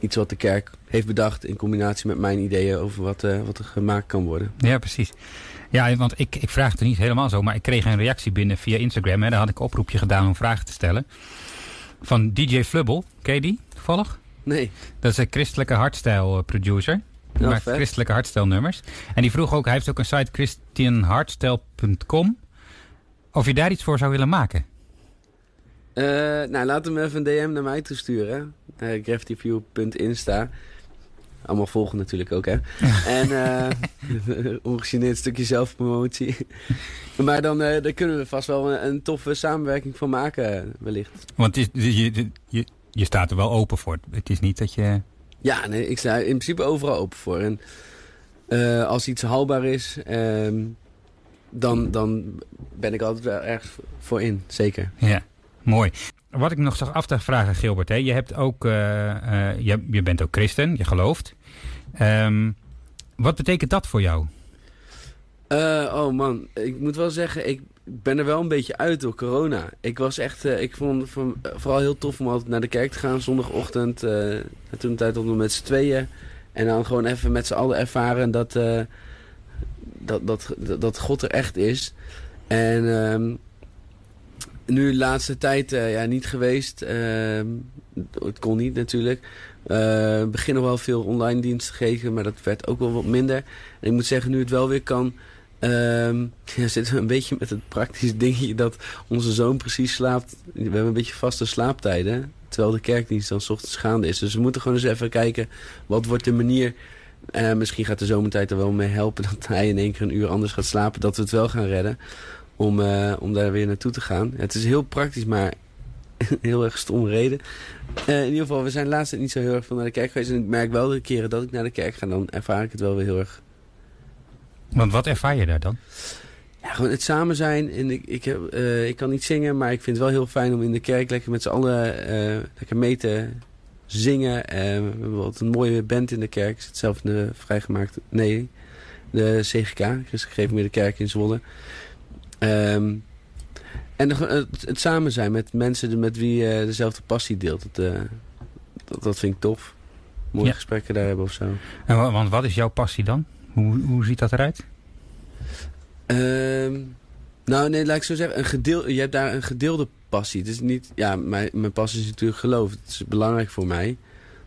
iets wat de kerk heeft bedacht... in combinatie met mijn ideeën over wat, uh, wat er gemaakt kan worden. Ja, precies. Ja, want ik, ik vraag het er niet helemaal zo, maar ik kreeg een reactie binnen via Instagram. Hè. Daar had ik een oproepje gedaan om vragen te stellen. Van DJ Flubbel, ken je die toevallig? Nee. Dat is een christelijke hardstyle producer. Die Ja, maakt vet. christelijke hardstyle nummers. En die vroeg ook, hij heeft ook een site christianhardstyle.com. Of je daar iets voor zou willen maken. Uh, nou, laat hem even een DM naar mij toesturen. Uh, graftyview.insta. Allemaal volgen natuurlijk ook, hè. en uh, ongegeneerd stukje zelfpromotie. maar dan, uh, daar kunnen we vast wel een, een, toffe samenwerking van maken, wellicht. Want is, je, je, je staat er wel open voor. Het is niet dat je... Ja, nee, ik sta in principe overal open voor. En uh, als iets haalbaar is, um, dan, dan ben ik altijd wel ergens voor in, zeker. Ja, mooi. Wat ik nog zag af te vragen, Gilbert. Hè? Je, hebt ook, uh, uh, je, bent ook christen, je gelooft. Um, wat betekent dat voor jou? Uh, oh man, ik moet wel zeggen, ik ben er wel een beetje uit door corona. Ik was echt, ik vond het vooral heel tof om altijd naar de kerk te gaan zondagochtend. toen de tijd op met z'n tweeën. En dan gewoon even met z'n allen ervaren dat, dat, dat, dat God er echt is. En uh, nu de laatste tijd uh, ja, niet geweest. het kon niet natuurlijk. We beginnen wel veel online diensten te geven, maar dat werd ook wel wat minder. En ik moet zeggen, nu het wel weer kan... Um, ja, zitten we een beetje met het praktische dingetje dat onze zoon precies slaapt. We hebben een beetje vaste slaaptijden. Terwijl de kerkdienst dan 's ochtends gaande is. Dus we moeten gewoon eens even kijken. Wat wordt de manier... Uh, misschien gaat de zomertijd er wel mee helpen... dat hij in één keer een uur anders gaat slapen. Dat we het wel gaan redden. Om, uh, om daar weer naartoe te gaan. Ja, het is heel praktisch, maar heel erg stom reden. Uh, in ieder geval, we zijn laatst niet zo heel erg van naar de kerk geweest. En ik merk wel de keren dat ik naar de kerk ga... dan ervaar ik het wel weer heel erg want wat ervaar je daar dan? Ja, gewoon het samen zijn. En ik, ik, heb, uh, ik kan niet zingen, maar ik vind het wel heel fijn om in de kerk lekker met z'n allen lekker mee te zingen. We hebben wat een mooie band in de kerk. Ik zit zelf in de vrijgemaakte... Nee, de CGK. Christelijk Gereformeerde Kerk in Zwolle. Um, en de, het, het, samen zijn met mensen met wie je dezelfde passie deelt. Dat, dat, dat, vind ik tof. Mooie ja. gesprekken daar hebben of zo. En, want wat is jouw passie dan? Hoe, hoe ziet dat eruit? Um, nou, nee, laat ik zo zeggen. Een gedeel, je hebt daar een gedeelde passie. Het is niet... Ja, mijn, mijn passie is natuurlijk geloof. Het is belangrijk voor mij.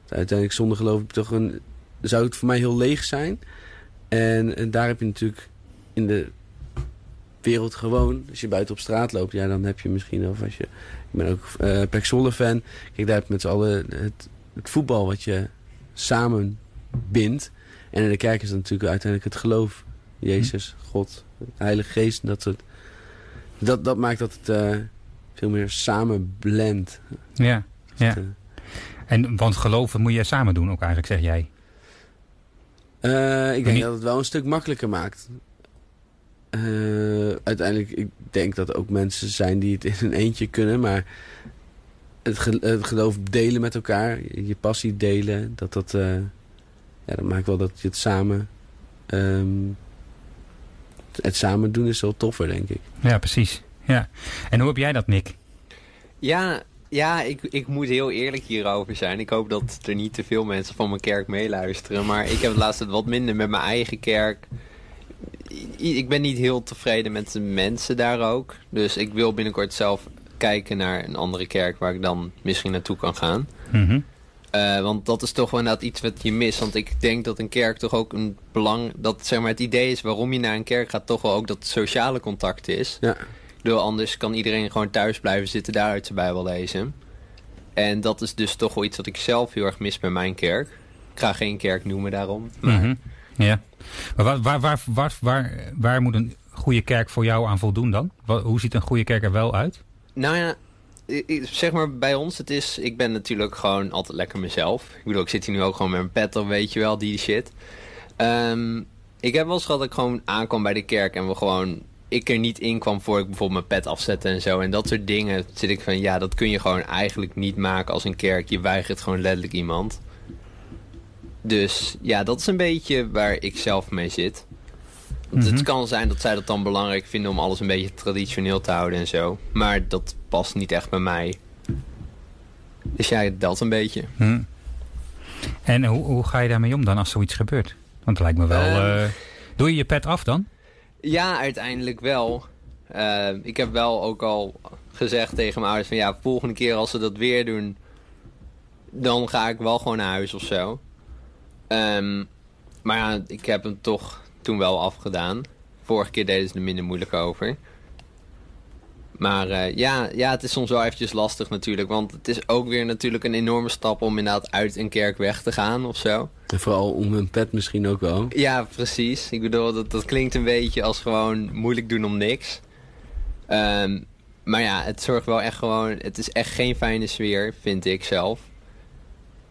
Uiteindelijk zonder geloof toch een... Zou het voor mij heel leeg zijn. En, en daar heb je natuurlijk in de wereld gewoon... Als je buiten op straat loopt, ja, dan heb je misschien... Of als je... Ik ben ook uh, fan. Kijk, daar heb je met z'n allen het, het voetbal wat je samen bindt. En in de kerk is natuurlijk uiteindelijk het geloof. Jezus, God, de Heilige Geest. Dat, soort, dat, dat maakt dat het uh, veel meer samen blendt. Ja, ja. Het, uh, en, want geloven moet je samen doen ook eigenlijk, zeg jij? Uh, ik denk niet... dat het wel een stuk makkelijker maakt. Uiteindelijk, ik denk dat er ook mensen zijn die het in een eentje kunnen. Maar het, ge het geloof delen met elkaar, je passie delen, dat dat ja, dat maakt wel dat je het samen... Um, het samen doen is wel toffer, denk ik. Ja, precies. Ja. En hoe heb jij dat, Nick? Ja, ja, ik, ik moet heel eerlijk hierover zijn. Ik hoop dat er niet te veel mensen van mijn kerk meeluisteren. Maar ik heb het laatst wat minder met mijn eigen kerk. Ik ben niet heel tevreden met de mensen daar ook. Dus ik wil binnenkort zelf kijken naar een andere kerk waar ik dan misschien naartoe kan gaan. Mhm. Uh, want dat is toch wel inderdaad iets wat je mist. Want ik denk dat een kerk toch ook een belang... Dat zeg maar het idee is waarom je naar een kerk gaat... toch wel ook dat sociale contact is. Ja. Door anders kan iedereen gewoon thuis blijven zitten... daaruit zijn Bijbel lezen. En dat is dus toch wel iets wat ik zelf heel erg mis bij mijn kerk. Ik ga geen kerk noemen daarom. Maar... Mhm. Ja. Maar waar, waar, waar, waar, waar, waar moet een goede kerk voor jou aan voldoen dan? Hoe ziet een goede kerk er wel uit? Nou ja, zeg maar bij ons, het is, ik ben natuurlijk gewoon altijd lekker mezelf. Ik bedoel, ik zit hier nu ook gewoon met mijn pet op, weet je wel, die shit. Ehm, ik heb wel eens gehad dat ik gewoon aankwam bij de kerk en we gewoon, ik er niet in kwam voor ik bijvoorbeeld mijn pet afzette en zo. En dat soort dingen zit ik van, ja, dat kun je gewoon eigenlijk niet maken als een kerk. Je weigert gewoon letterlijk iemand. Dus ja, dat is een beetje waar ik zelf mee zit. Want Mhm. Het kan zijn dat zij dat dan belangrijk vinden om alles een beetje traditioneel te houden en zo. Maar dat past niet echt bij mij. Dus ja, dat een beetje. Hm. En hoe, hoe ga je daarmee om dan als zoiets gebeurt? Want het lijkt me wel... Ehm. eh, doe je je pet af dan? Ja, uiteindelijk wel. Eh, ik heb wel ook al gezegd tegen mijn ouders van ja, volgende keer als ze dat weer doen, dan ga ik wel gewoon naar huis of zo. Ehm, maar ja, ik heb hem toch toen wel afgedaan. Vorige keer deden ze er minder moeilijk over. Maar eh, ja, ja, het is soms wel eventjes lastig natuurlijk. Want het is ook weer natuurlijk een enorme stap om inderdaad uit een kerk weg te gaan of zo. En vooral om hun pet misschien ook wel. Ja, precies. Ik bedoel, dat, dat klinkt een beetje als gewoon moeilijk doen om niks. Ehm, maar ja, het zorgt wel echt gewoon... Het is echt geen fijne sfeer, vind ik zelf.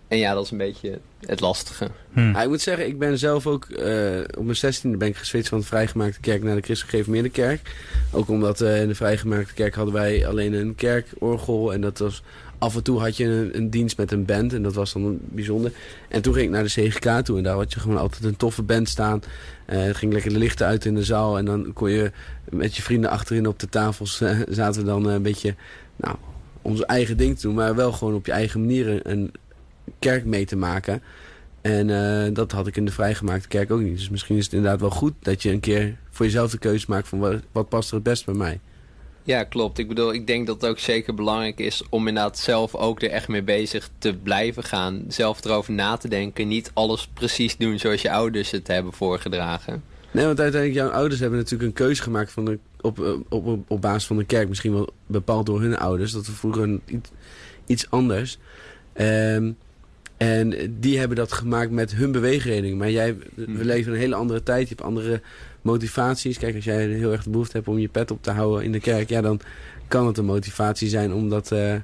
En ja, dat is een beetje het lastige. Hm. Ja, ik moet zeggen, ik ben zelf ook eh, op mijn 16e ben ik geswitcht van de vrijgemaakte kerk naar de christelijk gereformeerde kerk. Ook omdat eh, in de vrijgemaakte kerk hadden wij alleen een kerkorgel en dat was af en toe had je een, een dienst met een band en dat was dan bijzonder. En toen ging ik naar de CGK toe en daar had je gewoon altijd een toffe band staan. Eh er ging lekker de lichten uit in de zaal en dan kon je met je vrienden achterin op de tafels zaten we dan een beetje, nou, onze eigen ding te doen, maar wel gewoon op je eigen manier een, een kerk mee te maken. En eh, dat had ik in de vrijgemaakte kerk ook niet. Dus misschien is het inderdaad wel goed dat je een keer voor jezelf de keuze maakt van wat, wat past er het best bij mij. Ja, klopt. Ik bedoel, ik denk dat het ook zeker belangrijk is om inderdaad zelf ook er echt mee bezig te blijven gaan. Zelf erover na te denken. Niet alles precies doen zoals je ouders het hebben voorgedragen. Nee, want uiteindelijk jouw ouders hebben natuurlijk een keuze gemaakt van de, op, eh, op, op, op basis van de kerk. Misschien wel bepaald door hun ouders. Dat we vroeger een, iets, iets anders. Ehm, en die hebben dat gemaakt met hun beweegreding. Maar jij, we Mhm. leven een hele andere tijd. Je hebt andere motivaties. Kijk, als jij heel erg de behoefte hebt om je pet op te houden in de kerk. Ja, dan kan het een motivatie zijn om dat... eh,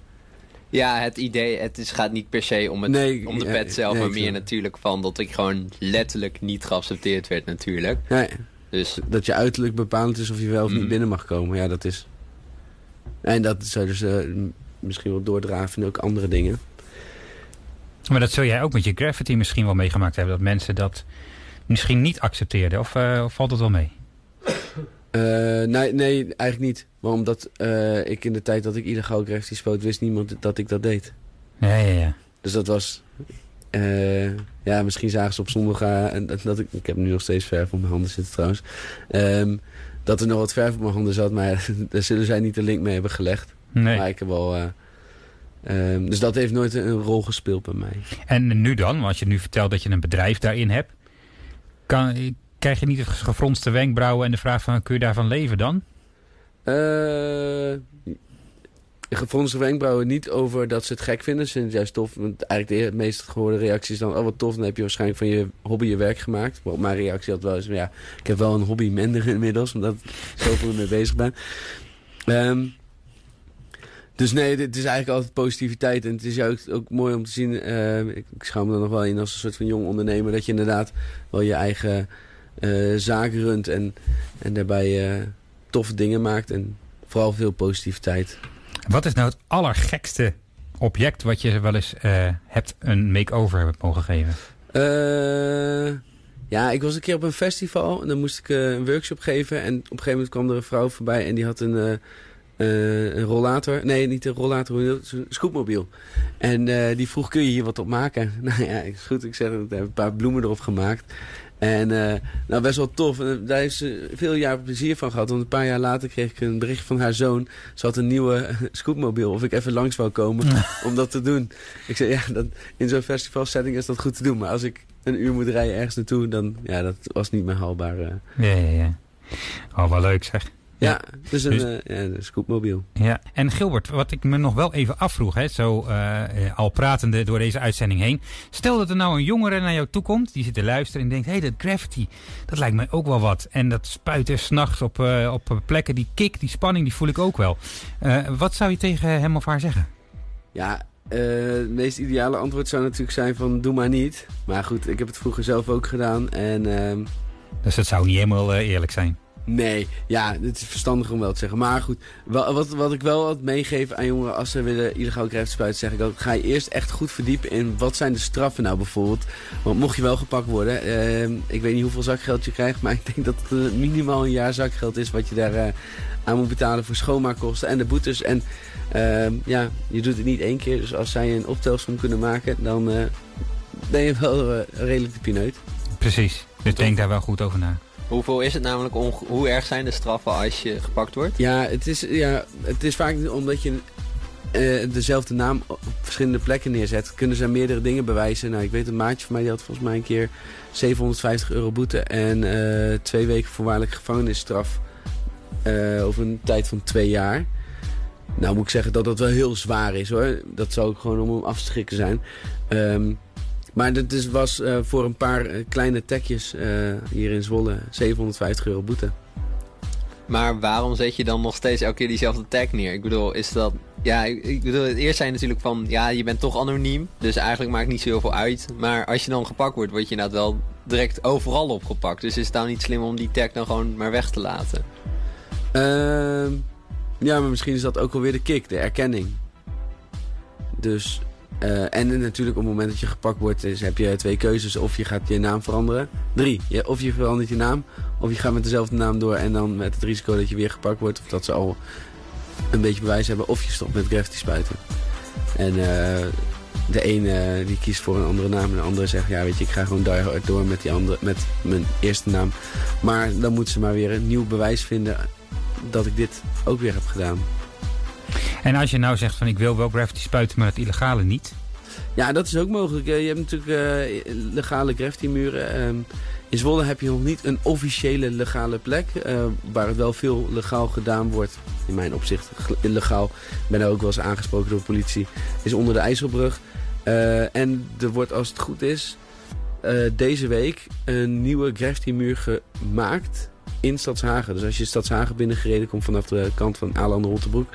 Ja, het idee, het is, gaat niet per se om, het, Nee, om de ja, pet zelf, nee, maar meer natuurlijk van dat ik gewoon letterlijk niet geaccepteerd werd natuurlijk. nee, Dus dat je uiterlijk bepalend is of je wel of niet Mhm. binnen mag komen. Ja, dat is... En dat zou dus eh, misschien wel doordraven in ook andere dingen. Maar dat zul jij ook met je graffiti misschien wel meegemaakt hebben. Dat mensen dat misschien niet accepteerden. Of, eh, valt het wel mee? Eh, nee, nee, eigenlijk niet. Maar omdat eh, ik in de tijd dat ik illegaal graffiti spoot, wist niemand dat ik dat deed. Ja, ja, ja. Dus dat was... ja, misschien zagen ze op zondag... en dat, dat ik, ik heb nu nog steeds verf op mijn handen zitten trouwens. Ehm, dat er nog wat verf op mijn handen zat, maar daar zullen zij niet de link mee hebben gelegd. Nee. Maar ik heb wel... eh, ehm, dus dat heeft nooit een, een rol gespeeld bij mij. En nu dan, want als je nu vertelt dat je een bedrijf daarin hebt. Kan, krijg je niet het gefronste wenkbrauwen en de vraag van kun je daarvan leven dan? Eh gefronste wenkbrauwen niet over dat ze het gek vinden. Ze vinden het juist tof. Want eigenlijk de meest gehoorde reactie is dan... oh, wat tof, dan heb je waarschijnlijk van je hobby je werk gemaakt. Maar mijn reactie had wel eens... ja, ik heb wel een hobby minder inmiddels... omdat ik zoveel ermee bezig ben. Ehm, dus nee, het is eigenlijk altijd positiviteit. En het is juist ook mooi om te zien... eh, ik, ik schouw me er nog wel in als een soort van jong ondernemer... dat je inderdaad wel je eigen eh zaak runt... en, en daarbij eh, toffe dingen maakt... en vooral veel positiviteit. Wat is nou het allergekste object wat je wel eens hebt een make-over hebben mogen geven? Ja, ik was een keer op een festival en dan moest ik een workshop geven. En op een gegeven moment kwam er een vrouw voorbij en die had een, een rollator. Nee, niet een rollator, een scootmobiel. En die vroeg, kun je hier wat op maken? Nou ja, is goed. Ik zeg, ik heb een paar bloemen erop gemaakt. En uh, nou, best wel tof. En daar heeft ze veel jaar plezier van gehad. Want een paar jaar later kreeg ik een bericht van haar zoon. Ze had een nieuwe scootmobiel. Of ik even langs wou komen om dat te doen. Ik zei, ja, dat, in zo'n festivalsetting is dat goed te doen. Maar als ik een uur moet rijden ergens naartoe, dan ja, dat was niet meer haalbaar. Uh. Ja, ja, ja. Oh, wel leuk zeg. Ja, dus een, dus, uh, ja, een scootmobiel. Ja, en Gilbert, wat ik me nog wel even afvroeg, hè, zo uh, al pratende door deze uitzending heen. Stel dat er nou een jongere naar jou toe komt, die zit te luisteren en denkt, hé, hey, dat graffiti, dat lijkt mij ook wel wat. En dat spuiten s'nachts op, uh, op plekken, die kick, die spanning, die voel ik ook wel. wat zou je tegen hem of haar zeggen? Ja, het meest ideale antwoord zou natuurlijk zijn van, doe maar niet. Maar goed, ik heb het vroeger zelf ook gedaan en... Ehm, dus dat zou niet helemaal eerlijk zijn? Nee, ja, het is verstandig om wel te zeggen. Maar goed, wat, wat ik wel wat meegeef aan jongeren als ze willen illegaal krijgen spuiten, zeg ik ook, ga je eerst echt goed verdiepen in wat zijn de straffen nou bijvoorbeeld. Want mocht je wel gepakt worden, eh, ik weet niet hoeveel zakgeld je krijgt, maar ik denk dat het uh, minimaal een jaar zakgeld is wat je daar uh, aan moet betalen voor schoonmaakkosten en de boetes. En ehm, ja, je doet het niet één keer, dus als zij een optelsom kunnen maken, dan eh, ben je wel redelijk de pineut. Precies, dus denk daar wel goed over na. Hoeveel is het namelijk, hoe erg zijn de straffen als je gepakt wordt? Ja, het is, ja, het is vaak omdat je uh, dezelfde naam op verschillende plekken neerzet. Kunnen ze meerdere dingen bewijzen. Nou, ik weet een maatje van mij die had volgens mij een keer 750 euro boete en uh, twee weken voorwaardelijke gevangenisstraf uh, over een tijd van twee jaar. Nou moet ik zeggen dat dat wel heel zwaar is hoor. Dat zou ook gewoon om hem af te schrikken zijn. Um, maar dat is, was uh, voor een paar uh, kleine tekjes uh, hier in Zwolle 750 euro boete. Maar waarom zet je dan nog steeds elke keer diezelfde tag neer? Ik bedoel, is dat... Ja, ik bedoel, het eerst zijn natuurlijk van... Ja, je bent toch anoniem. Dus eigenlijk maakt niet zo heel veel uit. Maar als je dan gepakt wordt, word je inderdaad wel direct overal opgepakt. Dus is het dan niet slim om die tag dan gewoon maar weg te laten? Ehm, ja, maar misschien is dat ook wel weer de kick, de erkenning. Dus uh, en natuurlijk op het moment dat je gepakt wordt, is, heb je twee keuzes. Of je gaat je naam veranderen. Drie. Of je verandert je naam. Of je gaat met dezelfde naam door en dan met het risico dat je weer gepakt wordt. Of dat ze al een beetje bewijs hebben. Of je stopt met graffiti spuiten. En uh, de ene die kiest voor een andere naam. En de andere zegt, ja weet je, ik ga gewoon daar door met, die andere, met mijn eerste naam. Maar dan moeten ze maar weer een nieuw bewijs vinden dat ik dit ook weer heb gedaan. En als je nou zegt van ik wil wel graffiti spuiten, maar het illegale niet? Ja, dat is ook mogelijk. Je hebt natuurlijk uh, legale graffiti muren. Ehm, in Zwolle heb je nog niet een officiële legale plek. Uh, waar het wel veel legaal gedaan wordt. In mijn opzicht illegaal. Ik ben er ook wel eens aangesproken door de politie. Is onder de IJsselbrug. Uh, en er wordt als het goed is deze week een nieuwe graffiti muur gemaakt in Stadshagen. Dus als je Stadshagen binnengereden komt vanaf de kant van Aalande Rottebroek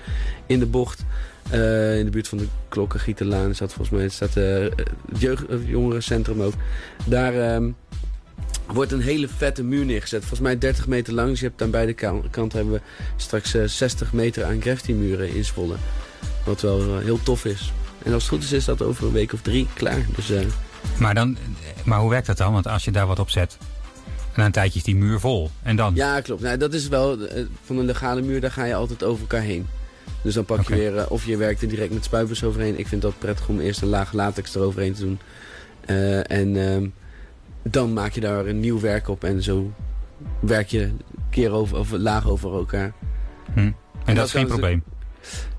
in de bocht. Uh, in de buurt van de Klokkengieterlaan staat volgens mij staat uh, het jeugd, jongerencentrum ook. Daar uh, wordt een hele vette muur neergezet. Volgens mij 30 meter lang. Dus je hebt aan beide kanten hebben we straks 60 meter aan graffiti muren in Zwolle. Wat wel heel tof is. En als het goed is, is dat over een week of drie klaar. Dus, maar, dan, maar hoe werkt dat dan? Want als je daar wat op zet, na een tijdje is die muur vol. En dan? Ja, klopt. Nou, dat is wel, eh, van een legale muur, daar ga je altijd over elkaar heen. Dus dan pak je weer, uh, of je werkt er direct met spuitbus overheen. Ik vind dat prettig om eerst een laag latex eroverheen te doen. Uh, en uh, dan maak je daar een nieuw werk op en zo werk je keer over, of laag over elkaar. Hm. En, en, dat, is geen probleem?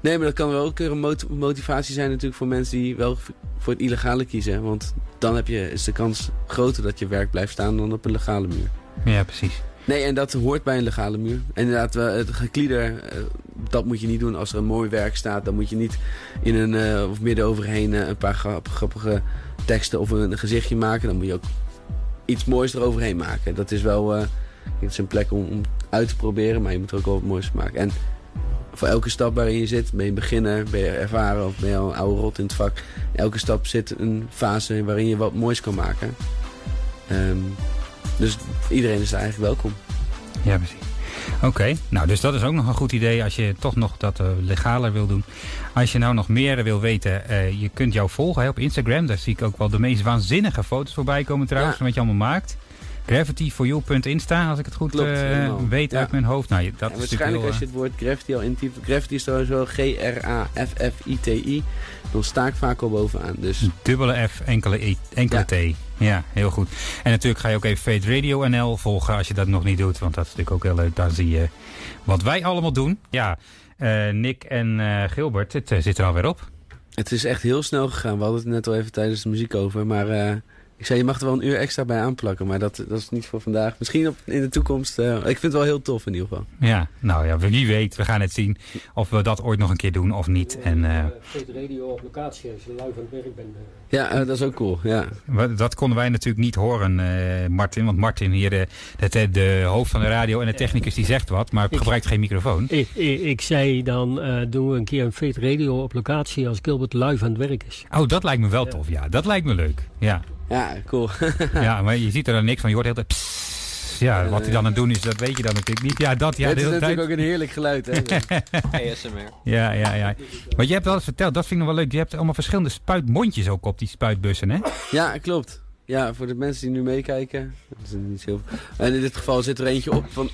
Nee, maar dat kan wel ook een motivatie zijn natuurlijk voor mensen die wel voor het illegale kiezen. Want dan heb je, is de kans groter dat je werk blijft staan dan op een legale muur. Ja, precies. Nee, en dat hoort bij een legale muur. En inderdaad, het geklieder, eh, dat moet je niet doen. Als er een mooi werk staat, dan moet je niet in een, uh, of midden overheen uh, een paar grappige teksten of een, gezichtje maken. Dan moet je ook iets moois eroverheen maken. Dat is wel, uh, het is een plek om, om, uit te proberen, maar je moet er ook wel wat moois maken. En voor elke stap waarin je zit, ben je beginner, ben je ervaren of ben je al een oude rot in het vak. Elke stap zit een fase waarin je wat moois kan maken. Um, dus iedereen is eigenlijk welkom. Ja, precies. Oké, nou dus dat is ook nog een goed idee als je toch nog dat uh, legaler wil doen. Als je nou nog meer wil weten, uh, je kunt jou volgen hè, op Instagram. Daar zie ik ook wel de meest waanzinnige foto's voorbij komen trouwens, ja. wat je allemaal maakt. gravityforyou.insta, als ik het goed Klopt, uh, helemaal. weet Ja. uit mijn hoofd. Nou, dat waarschijnlijk als je het woord Gravity al intypt. Gravity is sowieso G-R-A-F-F-I-T-I. Dan sta ik vaak al bovenaan. Dus eh, dubbele F, enkele, E- enkele T. Ja, heel goed. En natuurlijk ga je ook even Fate Radio NL volgen als je dat nog niet doet. Want dat is natuurlijk ook heel leuk. Daar zie je wat wij allemaal doen. Ja, eh, Nick en eh, Gilbert, het eh, zit er alweer op. het is echt heel snel gegaan. We hadden het net al even tijdens de muziek over. Maar eh, ik zei, je mag er wel een uur extra bij aanplakken. Maar dat, dat is niet voor vandaag. Misschien op, in de toekomst. eh, ik vind het wel heel tof in ieder geval. Ja, nou ja, wie weet. We gaan het zien of we dat ooit nog een keer doen of niet. En eh, Fate Radio op locatie als je live aan het werk bent. eh. Ja, eh, dat is ook cool. Ja. Dat konden wij natuurlijk niet horen, eh, Martin. Want Martin hier, de, de, de hoofd van de radio en de technicus, die zegt wat, maar Ik- gebruikt geen microfoon. Ik, ik, ik zei dan eh, doen we een keer een Fate Radio op locatie als Gilbert live aan het werk is. Oh, dat lijkt me wel tof, ja. Dat lijkt me leuk. Ja, ja, cool. ja maar je ziet er dan niks van. Je hoort heel de. Ja, wat hij dan aan het doen is, dat weet je dan natuurlijk niet. Ja, dat, ja, het de is natuurlijk tijd. ook een heerlijk geluid. Hè? ASMR. Ja, ja, ja. Maar je hebt wel eens verteld, dat vind ik nog wel leuk. Je hebt allemaal verschillende spuitmondjes ook op die spuitbussen, hè? ja, klopt. Ja, voor de mensen die nu meekijken. Dat is niet zo. En in dit geval zit er eentje op van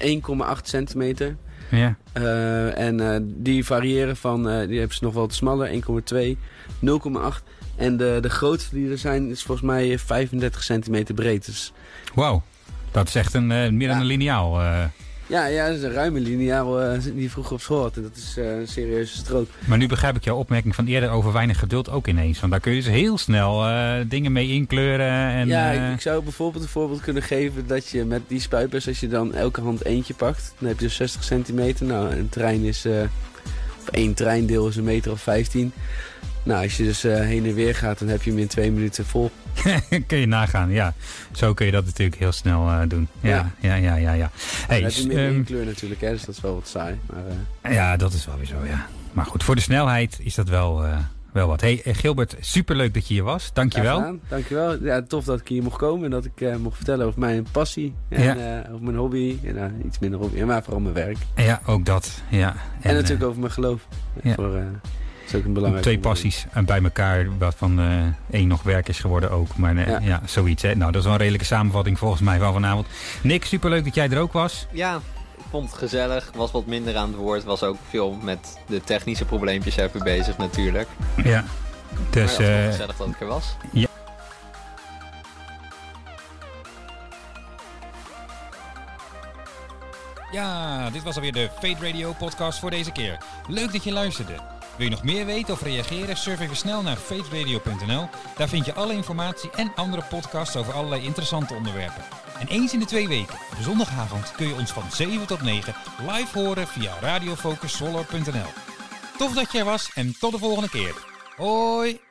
1,8 centimeter. Ja. Eh, en eh, die variëren van, eh, die hebben ze nog wel wat smaller, 1,2, 0,8. En de, de grootste die er zijn is volgens mij 35 centimeter breed. Dus Wauw. Dat is echt een, eh, meer dan Ja. een lineaal. eh. ja, ja, dat is een ruime lineaal eh, die vroeger op school had. En dat is eh, een serieuze strook. Maar nu begrijp ik jouw opmerking van eerder over weinig geduld ook ineens. Want daar kun je dus heel snel eh, dingen mee inkleuren. En, ja, eh, ik, ik zou bijvoorbeeld een voorbeeld kunnen geven dat je met die spuitbus, als je dan elke hand eentje pakt, dan heb je dus 60 centimeter. Nou, een trein is, eh, of één treindeel is een meter of 15. Nou, als je dus eh, heen en weer gaat, dan heb je hem in twee minuten vol. kun je nagaan, ja. Zo kun je dat natuurlijk heel snel eh, doen. Ja, ja, ja, ja. ja. Hey, dan heb je meer ehm, kleur natuurlijk, hè, dus dat is wel wat saai. Maar, eh, ja, dat is wel weer zo, ja. Maar goed, voor de snelheid is dat wel, wel wat. Hey, Gilbert, superleuk dat je hier was. Dankjewel. gedaan. Dankjewel. Ja, tof dat ik hier mocht komen en dat ik mocht vertellen over mijn passie en Ja. over mijn hobby. En iets minder hobby, maar vooral mijn werk. Ja, ook dat. Ja. En, natuurlijk over mijn geloof. ja. Voor, is ook een belangrijk Twee passies en bij elkaar, waarvan eh één nog werk is geworden ook. Maar eh, ja. Ja. zoiets. Hè. Nou, dat is wel een redelijke samenvatting volgens mij van vanavond. Nick, superleuk dat jij er ook was. Ja, ik vond het gezellig. Was wat minder aan het woord. Was ook veel met de technische probleempjes even bezig natuurlijk. Ja. Dus, maar het was eh, gezellig dat ik er was. Ja, dit was alweer de Fate Radio podcast voor deze keer. Leuk dat je luisterde. Wil je nog meer weten of reageren? Surf even snel naar fateradio.nl. Daar vind je alle informatie en andere podcasts over allerlei interessante onderwerpen. En eens in de twee weken, op zondagavond, kun je ons van 7 tot 9 live horen via radiofocussolar.nl. Tof dat je er was en tot de volgende keer. Hoi!